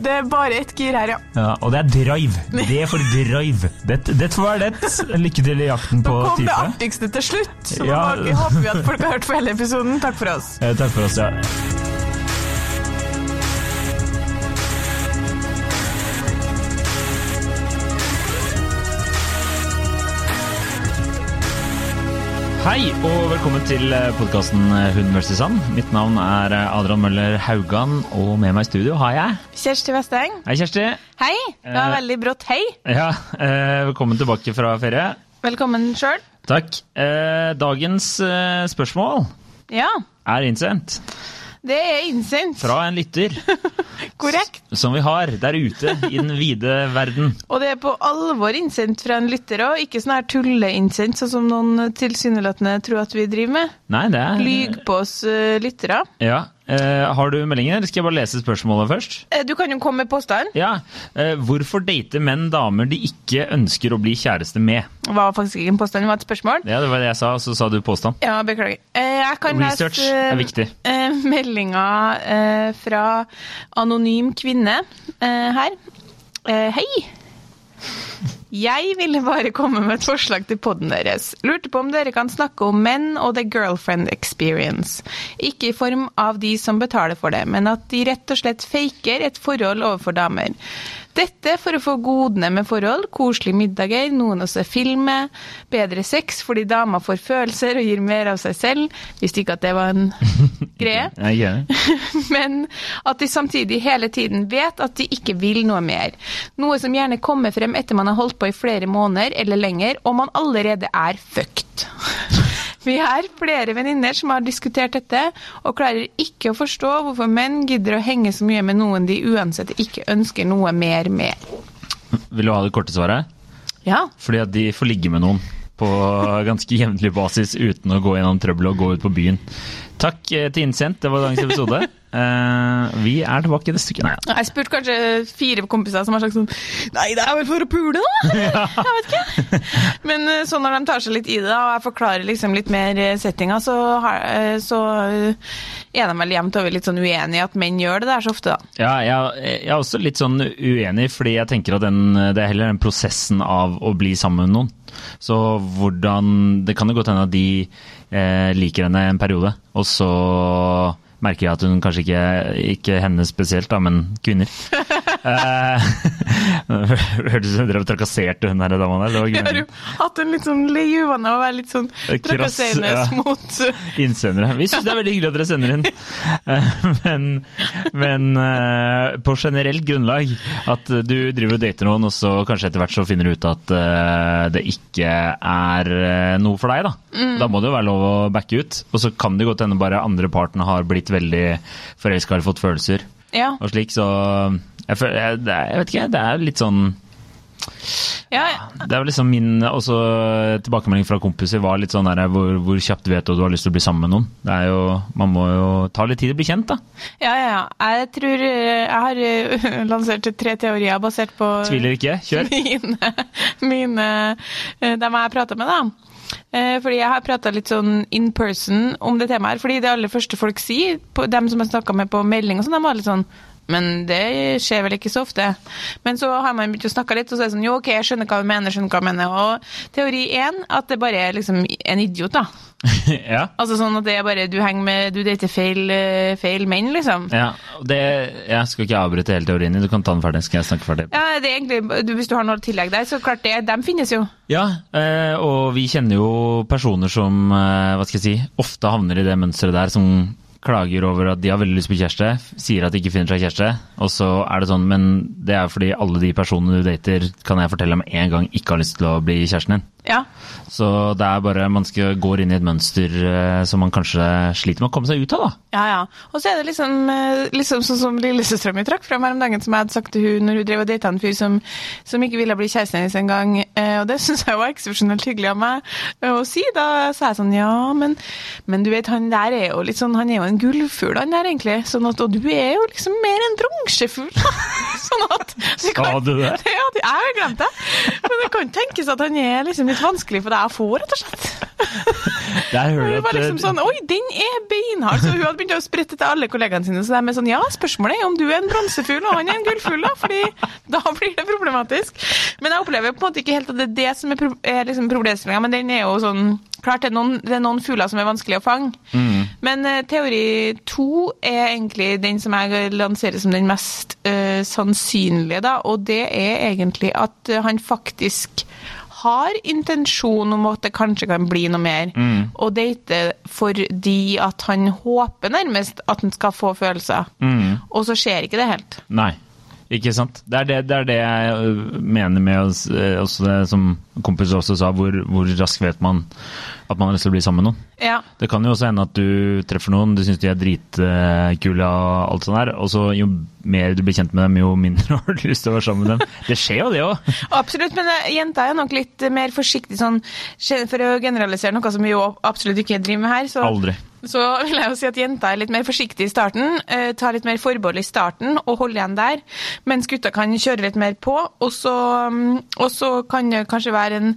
Det er bare ett gir her, ja. Ja, og det er drive. Det er for drive. Det, det får være det. Lykke til i jakten på type. Nå kom det artigste til slutt, så Ja. håper vi at folk har hørt på hele episoden. Takk for oss. Ja, Takk for oss, ja. Hei og velkommen til podkasten Hund vs. sand. Mitt navn er eh, Adrian Møller Haugan, og med meg i studio har jeg Kjersti Vesteng. Hei, Kjersti. Hei. Det var Eh. veldig brått hei. Ja, eh, velkommen tilbake fra ferie. Velkommen sjøl. Takk. Eh, dagens eh, spørsmål Ja, er innsendt det er innsendt. fra en lytter Korrekt. som vi har der ute i den vide verden. Og det er på alvor innsendt fra en lytter òg, ikke sånn her tulleinnsendt, sånn som noen tilsynelatende tror at vi driver med. Nei, det er Lyg på oss uh, lyttere. Ja. Eh, har du meldinger, eller skal jeg bare lese spørsmålet først? Eh, Du kan jo komme med påstand. Ja. Eh, hvorfor date menn damer de ikke ønsker å bli kjæreste med? Det var faktisk ikke en påstand, det var et spørsmål. Ja, det var det jeg sa, og så sa du påstand. Ja, beklager. Research lese er viktig. meldinga fra anonym kvinne her. Hei! Jeg ville bare komme med et forslag til podden deres. Lurte på om dere kan snakke om menn og the girlfriend experience. Ikke i form av de som betaler for det, men at de rett og slett faker et forhold overfor damer. Dette for å få godene med forhold, koselige middager, noen å se film med, bedre sex fordi dama får følelser og gir mer av seg selv. Visste ikke at det var en greie. Men at de samtidig hele tiden vet at de ikke vil noe mer. Noe som gjerne kommer frem etter man har holdt på i flere måneder eller lenger, og man allerede er fucked. Vi er flere venninner som har diskutert dette, og klarer ikke å forstå hvorfor menn gidder å henge så mye med noen de uansett ikke ønsker noe mer med. Vil du ha det korte svaret? Ja, Fordi at de får ligge med noen på ganske jevnlig basis uten å gå gjennom trøbbel og gå ut på byen. Takk eh, til innsendt, det var dagens episode. Eh, vi er tilbake neste uke. Nei, Jeg spurte kanskje fire kompiser som har sagt sånn Nei, det er vel for å pule, da? Jeg vet ikke. Men eh, så når de tar seg litt i det, og jeg forklarer liksom litt mer eh, settinga, så, har- eh, så eh, er de vel jevnt over litt sånn uenige i at menn gjør det der så ofte, da. Ja, jeg, jeg er også litt sånn uenig, fordi jeg tenker at den, det er heller den prosessen av å bli sammen med noen. Så hvordan Det kan jo godt hende at de eh, liker henne en periode, og så merker jeg at hun kanskje ikke Ikke henne spesielt, da, men kvinner. Eh, Hørtes ut som du drev og trakasserte hun her dama der. Har jo hatt en litt sånn lei i uvane av å være litt sånn trakasserende ja. mot eh, innsendere. Vi syns det er veldig hyggelig at dere sender inn, Eh, men, men eh, på generelt grunnlag at du driver og dater noen, og så kanskje etter hvert så finner du ut at eh, det ikke er eh, noe for deg, da. Da må det jo være lov å backe ut. Og så kan det godt hende bare andre parten har blitt veldig forelska eller fått følelser Ja. og slik, så jeg, føler, jeg, jeg vet ikke, det er litt sånn ja. det er liksom min også tilbakemelding fra kompiser var litt sånn der hvor, hvor kjapt vet du at du har lyst til å bli sammen med noen. Det er jo, Man må jo ta litt tid å bli kjent, da. Ja, ja, ja. Jeg tror Jeg har eh, lansert tre teorier basert på Tviler ikke. Kjør. mine, mine eh, dem jeg har prata med, da. Eh, Fordi jeg har prata litt sånn in person om det temaet her. Fordi det aller første folk sier, på dem som jeg snakka med på melding og sånn, de var litt sånn men det skjer vel ikke så ofte. Men så har man begynt å snakke litt, og så er det sånn jo, ok, jeg skjønner hva du mener, skjønner hva du mener. Og teori én, at det bare er liksom en idiot, da. ja. Altså sånn at det er bare du henger med Du dater feil, eh, feil menn, liksom. ja. Det, jeg skal ikke avbryte hele teorien din, du kan ta den ferdig. skal jeg snakke ferdig. Ja, det er egentlig, du, Hvis du har noe tillegg der, så klart det. Dem finnes jo. Ja, eh, og vi kjenner jo personer som eh, hva skal jeg si, ofte havner i det mønsteret der, som klager over at de har veldig lyst på kjæreste, sier at de ikke finner seg kjæreste, og så er det sånn, men det er fordi alle de personene du dater, kan jeg fortelle om en gang ikke har lyst til å bli kjæresten din. Ja. Så det er bare man skal, går inn i et mønster eh, som man kanskje sliter med å komme seg ut av, da. Ja, ja. Og så er det liksom, eh, liksom sånn som lillesøstera mi trakk fram her om dagen, som jeg hadde sagt til hun når hun drev og data en fyr som, som ikke ville bli kjæresten hennes engang. Eh, og det syns jeg var eksepsjonelt hyggelig av meg å si. Da sa jeg sånn ja, men, men du vet, han der er jo litt sånn, han er jo en gullfugl, han der egentlig. Sånn at, og du er jo liksom mer en dronsjefugl. sånn at Sa du det? Ja, jeg har glemt det. Men det kan tenkes at han er liksom litt vanskelig for det er få, rett og slett. Der hører du var liksom sånn Oi, den er beinhard! Så hun hadde begynt å sprette til alle kollegaene sine. Så de er sånn Ja, spørsmålet er om du er en bronsefugl og han er en gullfugl, da. Fordi da blir det problematisk. Men jeg opplever på en måte ikke helt at det er det som er, er liksom problemstillinga, men den er jo sånn Klart det er noen, det er noen fugler som er vanskelig å fange. Men uh, teori to er egentlig den som jeg lanserer som den mest uh, sannsynlige, da. Og det er egentlig at uh, han faktisk har intensjon om at det kanskje kan bli noe mer, og date fordi at han håper nærmest at han skal få følelser. Og så skjer ikke det helt. Nei, ikke sant. Det er det, det, er det jeg øh, mener med oss, øh, også det som kompiser også sa, hvor, hvor raskt vet man at man har lyst til å bli sammen med noen. Ja. Det kan jo også hende at du treffer noen, du syns de er dritkule og alt sånt der, og så jo mer du blir kjent med dem, jo mindre har du lyst til å være sammen med dem. Det skjer jo det òg. Absolutt, men eh, jenta er nok litt mer forsiktig sånn, for å generalisere noe som vi jo absolutt ikke driver med her. Så, Aldri. Så vil jeg jo si at jenta er litt mer forsiktig i starten, eh, tar litt mer forbehold i starten og holder igjen der, mens gutta kan kjøre litt mer på. Og så, mm, og så kan det kanskje være en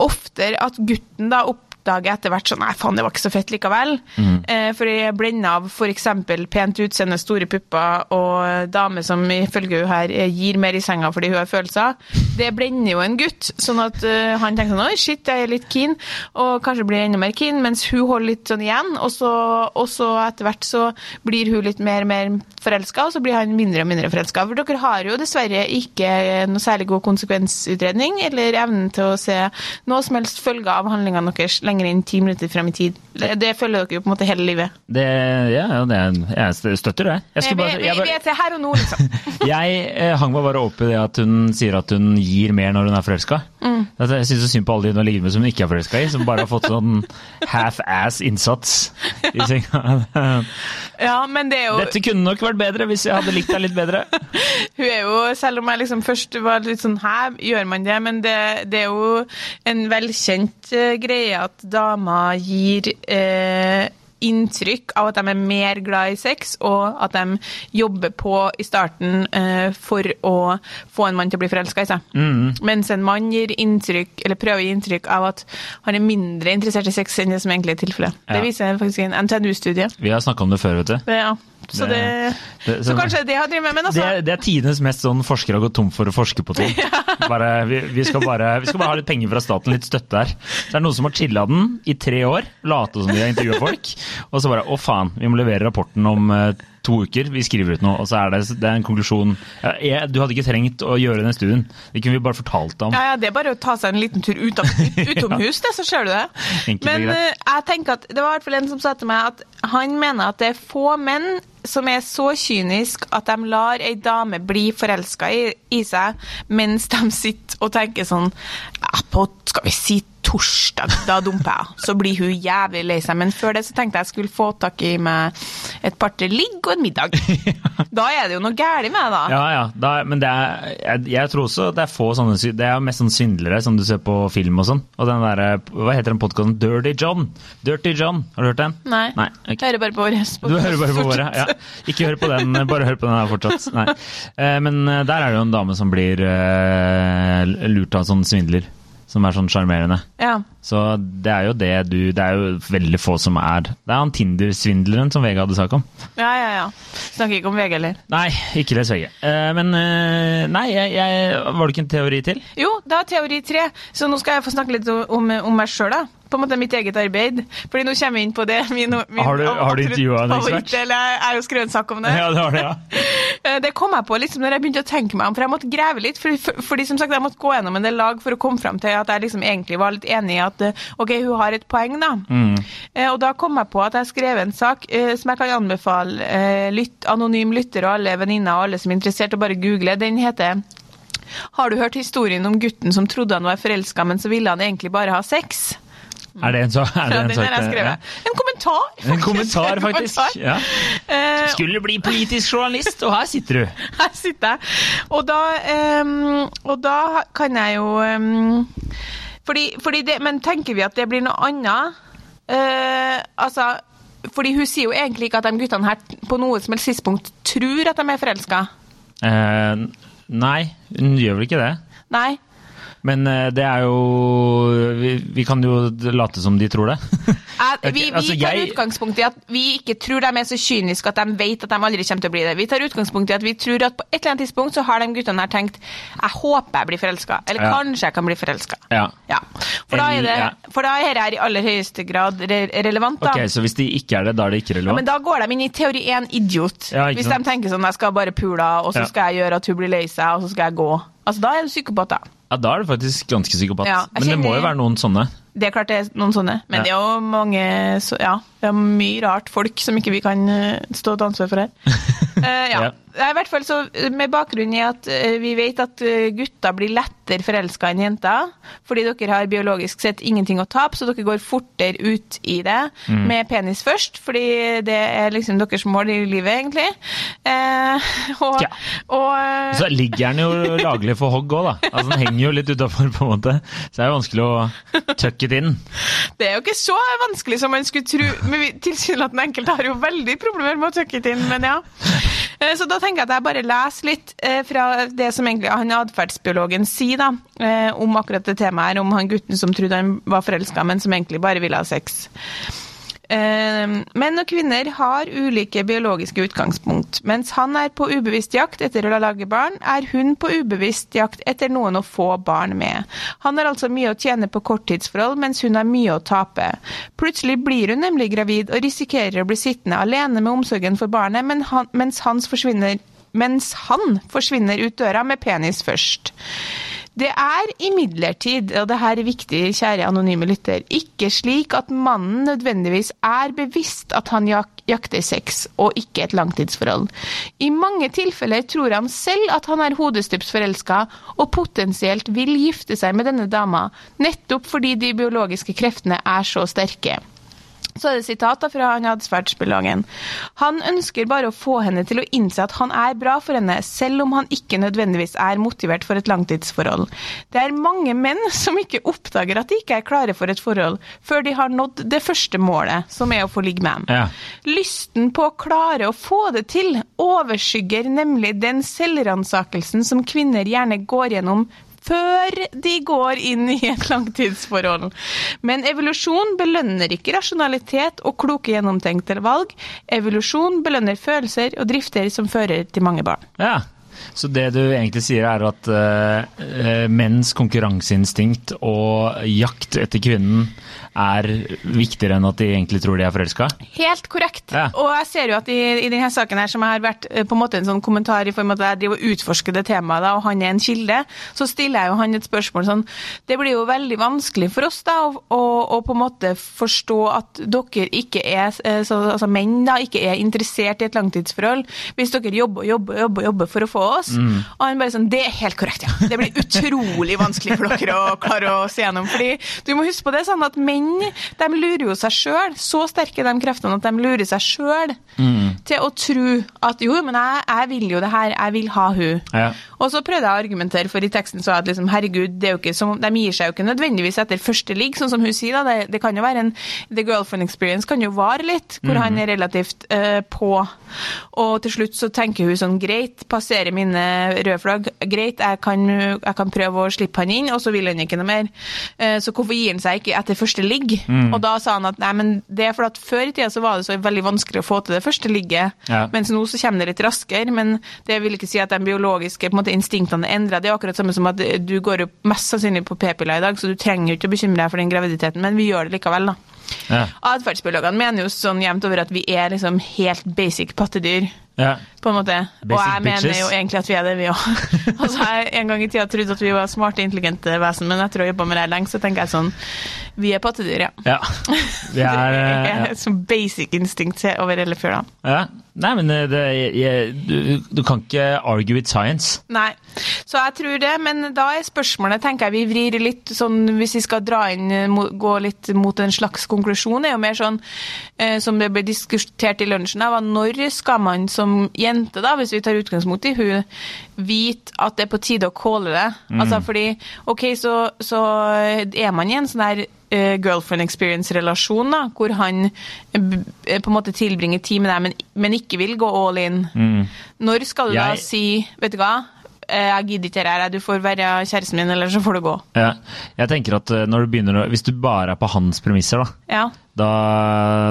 oftere at gutten da oppdager etter hvert sånn Nei, faen, det var ikke så fett likevel. Eh, for jeg er blenda av f.eks. pent utseende, store pupper og dame som ifølge hun her eh, gir mer i senga fordi hun har følelser. Det blender jo en gutt, sånn at uh, han tenker sånn Oi, shit, jeg er litt keen, og kanskje blir enda mer keen, mens hun holder litt sånn igjen, og så, og så etter hvert så blir hun litt mer og mer forelska, og så blir han mindre og mindre forelska. For dere har jo dessverre ikke noe særlig god konsekvensutredning, eller evnen til å se noe som helst følger av handlingene deres lenger enn ti minutter frem i tid. Det, det følger dere jo på en måte hele livet. Det, ja, ja, det, jeg støtter det. Jeg, Vi, bare, vi, jeg, vi bare, er til her og nå, liksom. jeg eh, hang meg bare opp i det at hun sier at hun gir mer når hun er forelska. Mm. Jeg syns synd på alle de hun har ligget med som hun ikke er forelska i, som bare har fått sånn half-ass innsats i senga. Ja, men det er jo Dette kunne nok vært bedre hvis jeg hadde likt deg litt bedre. Hun er jo, selv om jeg liksom først var litt sånn Hæ, gjør man det? Men det, det er jo en velkjent uh, greie at damer gir eh, inntrykk av at de er mer glad i sex, og at de jobber på i starten uh, for å få en mann til å bli forelska i seg. Mens en mann gir inntrykk, eller prøver å gi inntrykk av at han er mindre interessert i sex enn det som egentlig er tilfellet. Ja. Det viser faktisk en NTNU-studie. Vi har snakka om det før, vet du. Ja. Så, Det- det, det- så kanskje det har drevet med, men altså Det det er tidenes mest sånn forskere har gått tom for å forske på ting. Bare, vi, vi, skal bare, vi skal bare ha litt penger fra staten, litt støtte her. Så det er noen som har chilla den i tre år, late som de har intervjua folk, og så bare å faen, vi må levere rapporten om eh, to uker, vi skriver ut noe, og så er det, det er en konklusjon. Ja, jeg, du hadde ikke trengt å gjøre den studien, det kunne vi bare fortalt deg om. Ja, ja, det er bare å ta seg en liten tur ut av, ut, utomhus, det, så ser du det. Enkelt Men eh, jeg tenker at det var i hvert fall en som sa til meg at han mener at det er få menn som er så kynisk at de lar ei dame bli forelska i, i seg, mens de sitter og tenker sånn ja, på, Skal vi si torsdag, da dumper jeg. Så blir hun jævlig lei seg. Men før det så tenkte jeg jeg skulle få tak i meg et par-tre ligg og en middag. Da er det jo noe galt med da. Ja, ja, da, men det er, jeg, jeg tror også det er få sånne Det er mest sånn svindlere som du ser på film og sånn. Og den derre Hva heter den podkasten? Dirty John. Dirty John, har du hørt den? Nei. Nei ok. Hører bare på våre. Du hører bare på våre, ja. Ikke hør på den, bare hør på den her fortsatt. Nei. Eh, Men eh, der er det jo en dame som blir eh, lurt av sånn svindler. Som er sånn sjarmerende. Ja. Så det er jo det du Det er jo veldig få som er Det er han Tinder-svindleren som VG hadde sak om. Ja, ja, ja. Snakker ikke om VG heller. Nei, ikke les VG. Eh, Men eh, Nei, jeg, jeg, var det ikke en teori til? Jo, det er teori tre. Så nå skal jeg få snakke litt om, om meg sjøl, da. På en måte mitt eget arbeid. Fordi nå kommer vi inn på det. Min, min Har du- har du intervjua en ekspert? Eller Jeg jeg har jo skrevet en sak om det. Ja, det har det, ja. Eh, Det kom jeg på liksom når jeg begynte å tenke meg om, for jeg måtte grave litt. Fordi, for, fordi som sagt, jeg måtte gå gjennom en del lag for å komme fram til at jeg liksom egentlig var litt enig i at eh, ok, hun har et poeng, da. Mm. Og da kom jeg på at jeg skrev en sak eh, som jeg kan anbefale eh, lytt, anonym lytter og alle venninner og alle som er interessert, å bare google. Den heter Har du hørt historien om gutten som trodde han var forelska, men så ville han egentlig bare ha sex? Er det en så, Er det en, sak ja. En kommentar, faktisk. En kommentar, faktisk. Ja. Eh, Skulle bli politisk journalist, og her sitter du. Her sitter jeg. Og da, um, og da kan jeg jo um, fordi, fordi det, Men tenker vi at det blir noe annet? Uh, altså fordi hun sier jo egentlig ikke at de guttene her på noe som helst tidspunkt tror at de er forelska. Uh, nei, hun gjør vel ikke det? Nei. Men eh, det er jo vi, vi kan jo late som de tror det. Vi, vi altså, tar jeg- utgangspunkt i at vi ikke tror de er så kyniske at de vet at de aldri kommer til å bli det. Vi tar utgangspunkt i at vi tror at på et eller annet tidspunkt så har de guttene her tenkt jeg håper jeg blir forelska, eller Ja. kanskje jeg kan bli forelska. Ja. Ja. For da er det, for da er dette i aller høyeste grad re relevant, da. Ok, Så hvis de ikke er det, da er det ikke relevant? Ja, men da går de inn i teori 1 idiot. Hvis de tenker sånn jeg skal bare pule og så skal jeg gjøre at hun blir lei seg, og så skal jeg gå. Altså, Da er du psykopat, da. Ja, Da er du faktisk ganske psykopat. Ja, Men det må jo være noen sånne. Det er klart det er noen sånne, men Ja. det er jo mange så, Ja, det er mye rart folk som ikke vi kan eh, stå til ansvar for her. Uh, ja. I hvert fall så Med bakgrunn i at eh, vi vet at gutter blir lettere forelska enn jenter, fordi dere har biologisk sett ingenting å tape, så dere går fortere ut i det Mm. med penis først, fordi det er liksom deres mål i livet, egentlig. Uh, og, Ja. og uh... Så ligger den jo laglig for hogg òg, da. Altså Den henger jo litt utafor, på en måte. Så det er jo vanskelig å tucke it in. Det er jo ikke så vanskelig som man skulle tro. Men tilsynelatende enkelte har jo veldig problemer med å tøkke det inn, men ja. Eh, Så da tenker jeg at jeg bare leser litt eh, fra det som egentlig han atferdsbiologen sier da, eh, om akkurat det temaet her, om han gutten som trodde han var forelska, men som egentlig bare ville ha sex. Eh, Menn og kvinner har ulike biologiske utgangspunkt. Mens han er på ubevisst jakt etter å lage barn, er hun på ubevisst jakt etter noen å få barn med. Han har altså mye å tjene på korttidsforhold, mens hun har mye å tape. Plutselig blir hun nemlig gravid og risikerer å bli sittende alene med omsorgen for barnet, men han, mens, mens han forsvinner ut døra med penis først. Det er imidlertid, og det her er viktig, kjære anonyme lytter, ikke slik at mannen nødvendigvis er bevisst at han jak jakter sex, og ikke et langtidsforhold. I mange tilfeller tror han selv at han er hodestups forelska, og potensielt vil gifte seg med denne dama, nettopp fordi de biologiske kreftene er så sterke. Så er det sitater fra han atferdsbiologen. Han ønsker bare å få henne til å innse at han er bra for henne, selv om han ikke nødvendigvis er motivert for et langtidsforhold. Det er mange menn som ikke oppdager at de ikke er klare for et forhold, før de har nådd det første målet, som er å få ligge med ham. Ja. Lysten på å klare å få det til overskygger nemlig den selvransakelsen som kvinner gjerne går gjennom før de går inn i et langtidsforhold. Men evolusjon belønner ikke rasjonalitet og kloke gjennomtenkte valg. Evolusjon belønner følelser og drifter som fører til mange barn. Ja. Så det du egentlig sier er at eh, menns konkurranseinstinkt og jakt etter kvinnen er viktigere enn at de egentlig tror de er forelska? Helt korrekt. Ja. Og jeg ser jo at i, i denne saken her, som har vært eh, på en måte en sånn kommentar i form av at jeg driver og utforsker det temaet, da, og han er en kilde, så stiller jeg jo han et spørsmål sånn Det blir jo veldig vanskelig for oss da, å, å, på en måte forstå at dere ikke er, eh, så, altså menn da, ikke er interessert i et langtidsforhold, hvis dere jobber og jobber, jobber, jobber for å få oss. Og han bare sånn Det er helt korrekt, ja. Det blir utrolig vanskelig for dere å klare å se gjennom. fordi du må huske på det sånn at menn de lurer jo seg sjøl. Så sterke er de kreftene at de lurer seg sjøl til å tro at jo, men jeg, jeg vil jo det her, jeg vil ha hun. Ja. Og så prøvde jeg å argumentere for i teksten så at liksom, herregud, det er jo ikke som, de gir seg jo ikke nødvendigvis etter første ligg, sånn som hun sier. da, Det, det kan jo være en The girlfriend experience kan jo vare litt, hvor han er relativt uh, på. Og til slutt så tenker hun sånn greit, passerer mine røde flagg, greit, jeg kan, jeg kan prøve å slippe han inn, og så vil han ikke noe mer. Uh, så hvorfor gir han seg ikke etter første ligg? Og da sa han at nei, men det er fordi at før i tida så var det så veldig vanskelig å få til det første ligget, Ja. mens nå så kommer det litt raskere, men det vil ikke si at de biologiske måte, instinktene er endra. Det er akkurat samme som at du går jo mest sannsynlig på p-piller i dag, så du trenger jo ikke å bekymre deg for den graviditeten, men vi gjør det likevel, da. Ja. Atferdsbiologene mener jo sånn jevnt over at vi er liksom helt basic pattedyr. ja. På en måte. og jeg jeg mener jo egentlig at vi er det, vi òg. altså, jeg en gang i tida trodde at vi var smarte, intelligente vesen, men etter å ha jobba med det lenge, så tenker jeg sånn Vi er pattedyr, ja. ja. Vi er eh, ja. Det er Som basic instinkt over hele fjøla. ja. Nei, men eh, det, jeg, du, du kan ikke argue with science. Nei, så jeg tror det, men da er spørsmålet, tenker jeg vi vrir litt sånn, hvis vi skal dra inn, eh, gå litt mot en slags konklusjon, er jo mer sånn, eh, som det ble diskutert i lunsjen, var når skal man som jente da, hvis vi tar utgangspunkt i hun, vite at det er på tide å calle det? Altså fordi, ok, så, så er man i en sånn der uh, girlfriend experience-relasjon, da, hvor han uh, på en måte tilbringer tid med deg, men, men ikke vil gå all in. Når skal du da si, vet du hva, 'jeg gidder ikke dette, du får være kjæresten min, eller så får du gå'. Ja. Jeg tenker at når du begynner Hvis du bare er på hans premisser, da, Ja. Da,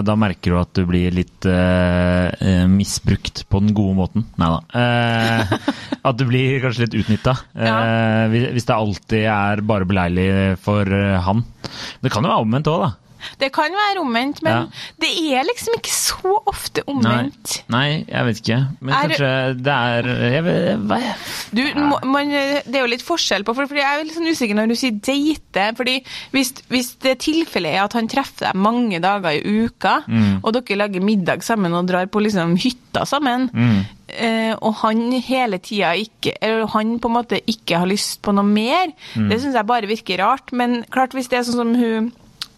da merker du at du blir litt eh, eh, misbrukt på den gode måten. Nei da. Eh, at du blir kanskje litt utnytta. Eh, hvis det alltid er bare beleilig for eh, han. Det kan jo være omvendt òg, da. Det kan være omvendt, men Ja. det er liksom ikke så ofte omvendt. nei, jeg vet ikke. Men Er- kanskje det er jeg vet, hva? Du, må- man, det er jo litt forskjell på, for, fordi jeg er litt sånn usikker når du sier date. fordi hvis, hvis det tilfellet er at han treffer deg mange dager i uka, Mm. og dere lager middag sammen og drar på liksom hytta sammen, Mm. eh, og han hele tida ikke Eller han på en måte ikke har lyst på noe mer, Mm. det syns jeg bare virker rart. Men klart, hvis det er sånn som hun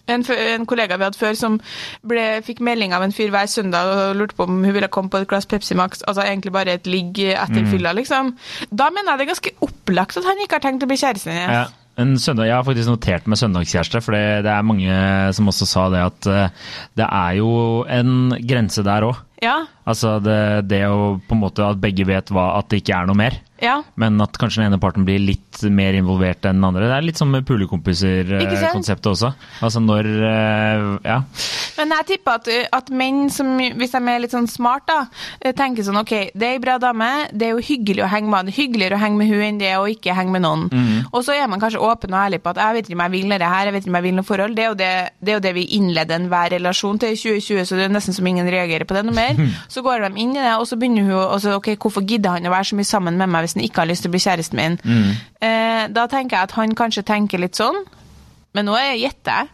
en, en kollega vi hadde før som ble, fikk melding av en fyr hver søndag og lurte på om hun ville komme på et glass Pepsi Max, altså egentlig bare et ligg etter fylla, liksom. Da mener jeg det er ganske opplagt at han ikke har tenkt å bli kjæresten hennes. Ja. En søndag, jeg har faktisk notert med søndagskjæreste, for det, det er mange som også sa det at eh, det er jo en grense der òg. Ja, Altså det, det å på en måte at begge vet hva, at det ikke er noe mer. ja. Men at kanskje den ene parten blir litt mer involvert enn den andre. Det er litt som med pulekompiser-konseptet også. Altså når eh, Ja. Men jeg tipper at, at menn som, hvis de er litt sånn smart, da, eh, tenker sånn OK, det er ei bra dame, det er jo hyggelig å henge med Det er hyggeligere å henge med hun enn det å ikke henge med noen. Og så er man kanskje åpen og ærlig på at jeg vet ikke om jeg vil det her, jeg vet ikke om jeg vil noe forhold. Det er jo det, det, er jo det vi innleder enhver relasjon til i 2020, så det er nesten som ingen reagerer på det noe mer. Så går de inn i det, og så begynner hun å så, OK, hvorfor gidder han å være så mye sammen med meg hvis han ikke har lyst til å bli kjæresten min? Eh, da tenker jeg at han kanskje tenker litt sånn. Men nå er- gjetter jeg.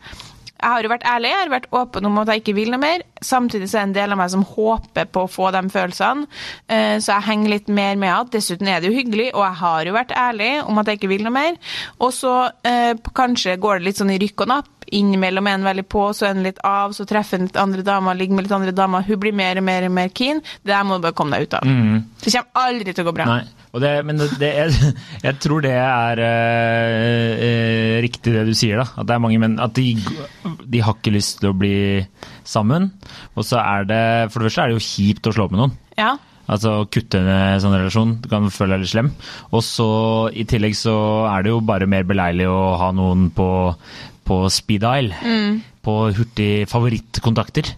Jeg har jo vært ærlig, jeg har vært åpen om at jeg ikke vil noe mer. Samtidig så er det en del av meg som håper på å få de følelsene, eh, så jeg henger litt mer med at dessuten er det jo hyggelig, og jeg har jo vært ærlig om at jeg ikke vil noe mer. Og så eh, kanskje går det litt sånn i rykk og napp. Innimellom er en veldig på, så er han litt av, så treffer en litt andre damer, ligger med litt andre damer. Hun blir mer og mer og mer keen. Det der må du bare komme deg ut av. Det kommer aldri til å gå bra. Det, men det, det er, jeg tror det er eh, eh, riktig det du sier, da. At det er mange menn At de, de har ikke lyst til å bli sammen. Og så er det For det første er det jo kjipt å slå opp med noen. Ja. Altså å kutte en sånn relasjon. Du kan føle deg litt slem. Og så i tillegg så er det jo bare mer beleilig å ha noen på, på speed dial. På hurtig favorittkontakter.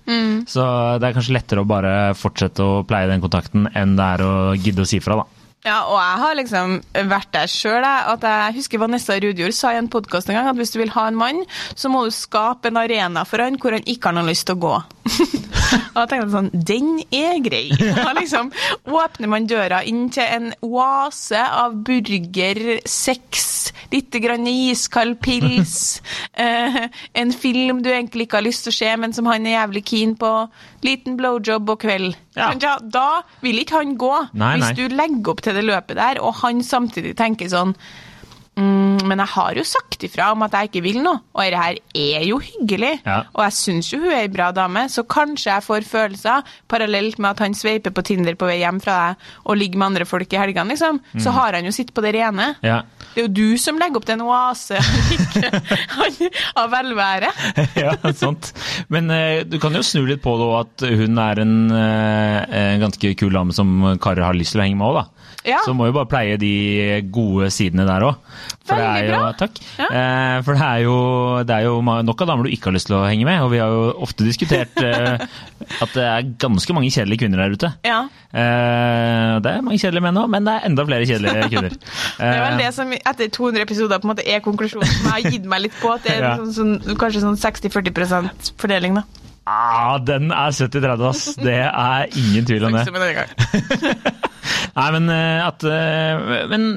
Så det er kanskje lettere å bare fortsette å pleie den kontakten enn det er å gidde å si fra, da. Ja, og jeg har liksom vært der sjøl. Jeg husker Vanessa Rudjord sa i en podkast en gang at hvis du vil ha en mann, så må du skape en arena for han hvor han ikke har noe lyst til å gå. Og da tenkte jeg sånn Den er grei. Da liksom åpner man døra inn til en oase av burger, sex, litt grann iskald pils, eh, en film du egentlig ikke har lyst til å se, men som han er jævlig keen på, liten blowjob og kveld. Ja. Ja, da vil ikke han gå. Nei, hvis nei. du legger opp til det løpet der, og han samtidig tenker sånn mm, Men jeg har jo sagt ifra om at jeg ikke vil noe, og dette her er jo hyggelig. Ja. Og jeg syns jo hun er ei bra dame, så kanskje jeg får følelser parallelt med at han sveiper på Tinder på vei hjem fra deg og ligger med andre folk i helgene, liksom. Mm. Så har han jo sitt på det rene. Ja. Det er jo du som legger opp til en oase av velvære. ja, sant. Men eh, du kan jo snu litt på det òg, at hun er en, eh, en ganske kul dame som karer har lyst til å henge med òg, da. Ja. Så må jo bare pleie de gode sidene der òg. For det er jo, takk. Ja. Eh, for det er, jo, det er jo nok av damer du ikke har lyst til å henge med, og vi har jo ofte diskutert eh, at det er ganske mange kjedelige kvinner der ute. Ja. Eh, det er mange kjedelige menn òg, men det er enda flere kjedelige kvinner. Det er vel Eh, det som etter 200 episoder på en måte er konklusjonen som jeg har gitt meg litt på. At det er sånn, sånn, kanskje sånn 60-40 fordeling, da. ah, den er 70-30, ass. Det er ingen tvil om det. Som en annen gang. Nei, men eh, at eh, Men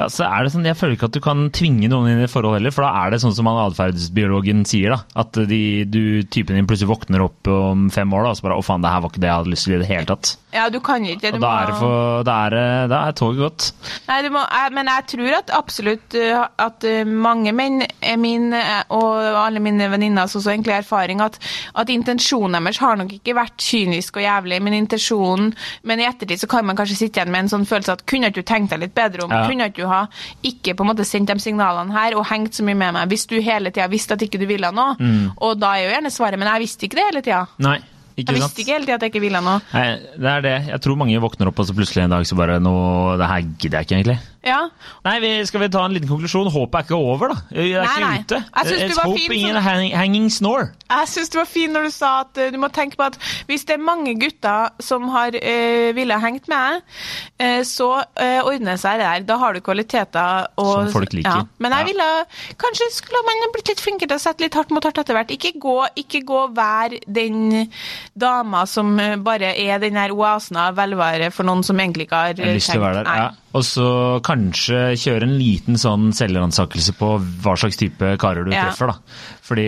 ja, så er det sånn, jeg føler ikke at du kan tvinge noen inn i et forhold heller, for da er det sånn som han atferdsbiologen sier, da. At de, du, typen din plutselig våkner opp om fem år da, og så bare 'Å, faen, det her var ikke det jeg hadde lyst til i det hele tatt'. Ja, du kan ikke. Du Og da er, det for, da er, da er toget gått. Nei, du må, jeg, men jeg tror at absolutt uh, at uh, mange menn er min, uh, og alle mine venninner har også egentlig erfaring, at, at intensjonen deres har nok ikke vært kynisk og jævlig, men intensjonen Men i ettertid så kan man kanskje sitte igjen med en sånn følelse at kunne ikke du tenkt deg litt bedre om? Ja. Kunne ikke du ha ikke på en måte sendt de signalene her og hengt så mye med meg hvis du hele tida visste at ikke du ville noe? Og da er jo gjerne svaret men jeg visste ikke det hele tida. Ikke Jeg visste ikke hele tida at jeg ikke ville noe. Nei, det er det. Jeg tror mange våkner opp og så plutselig en dag så bare nå, Det her gidder jeg ikke, egentlig. Ja, Nei, vi, skal vi ta en liten konklusjon? Håpet er ikke over, da. Jeg er Nei, ikke nei. ute. Jeg synes It's var hope fin ingen hang, hanging snore. Jeg syns du var fin når du sa at eh, du må tenke på at hvis det er mange gutter som har øh, ville hengt med, øh, så øh, ordner det seg det der. Da har du kvaliteter og Som folk liker. Ja. Men jeg Ja. ville Kanskje skulle man blitt litt flinkere til å sette litt hardt mot hardt etter hvert. Ikke gå, ikke gå vær den dama som eh, bare er den der oasen av velvære for noen som egentlig ikke har Jeg lyst til å være der. Nei. Ja. Og så kanskje kjøre en liten sånn selvransakelse på hva slags type karer du Ja. treffer, da. Fordi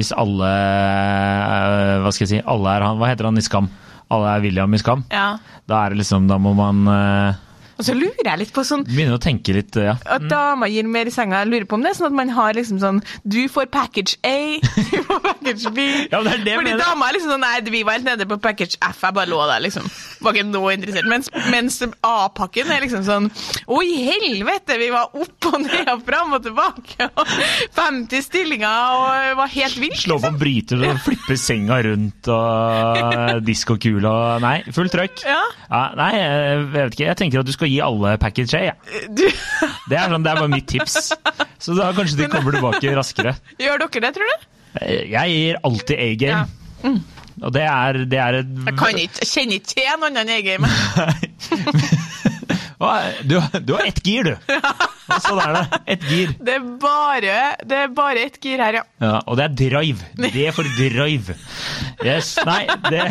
hvis alle eh, Hva skal jeg si Alle er han Hva heter han i Skam? Alle er William i Skam? Ja. Da er det liksom Da må man eh, Og så lurer jeg litt på sånn Begynner å tenke litt, ja. at dama gir mer i senga. Jeg lurer på om det er sånn at man har liksom sånn Du får package A, du får package B. Ja, det er det Fordi mener. dama er liksom sånn Nei, vi var helt nede på package F, jeg bare lå der, liksom. Var ikke noe interessert. Mens, mens A-pakken er liksom sånn Å, i helvete, vi var opp og ned og fram og tilbake. Og 50 stillinger og var helt vilt. Slå på bryter og flippe senga rundt og diskokula og Nei, fullt trøkk. Ja. nei, jeg vet ikke. Jeg tenker at du skal gi alle package A. Ja. Det er, sånn, det er bare mitt tips. Så da kanskje de kommer tilbake raskere. gjør dere det, tror du? Jeg gir alltid A-game. Og det er, det er et Jeg kan ikke, jeg kjenner ikke til noen annen e-game. Du, du har ett gir, du. Sånn er det. Ett gir. Det er bare, det er bare ett gir her, ja. Ja, og det er drive. Det er for drive. Yes, nei, det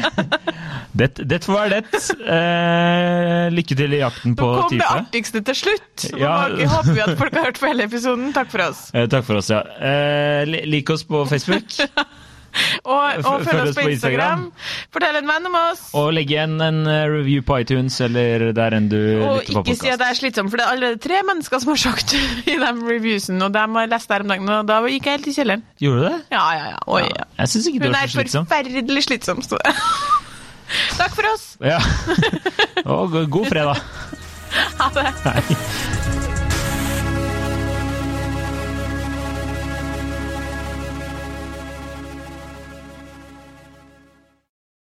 Det, det får være det. Eh, lykke til i jakten på Nå kom det artigste til slutt. Ja. håper vi at folk har hørt på hele episoden. Takk for oss. Eh, takk for oss, ja. Eh, lik oss på Facebook, Og, og følg oss på Instagram. Fortell en venn om oss. og legg igjen en eh, review på iTunes eller der enn du Og lytter på ikke si at podkast. det er slitsomt, for det er allerede tre mennesker som har sagt i de reviewsene, og dem har lest der om dagen, og da gikk jeg helt i kjelleren. Gjorde du det? Ja, ja, ja. Oi, ja. Jeg syns ikke du Hun er så slitsom. forferdelig slitsom, sto det. Takk for oss. Ja. Og god fredag. Ha det. Hei.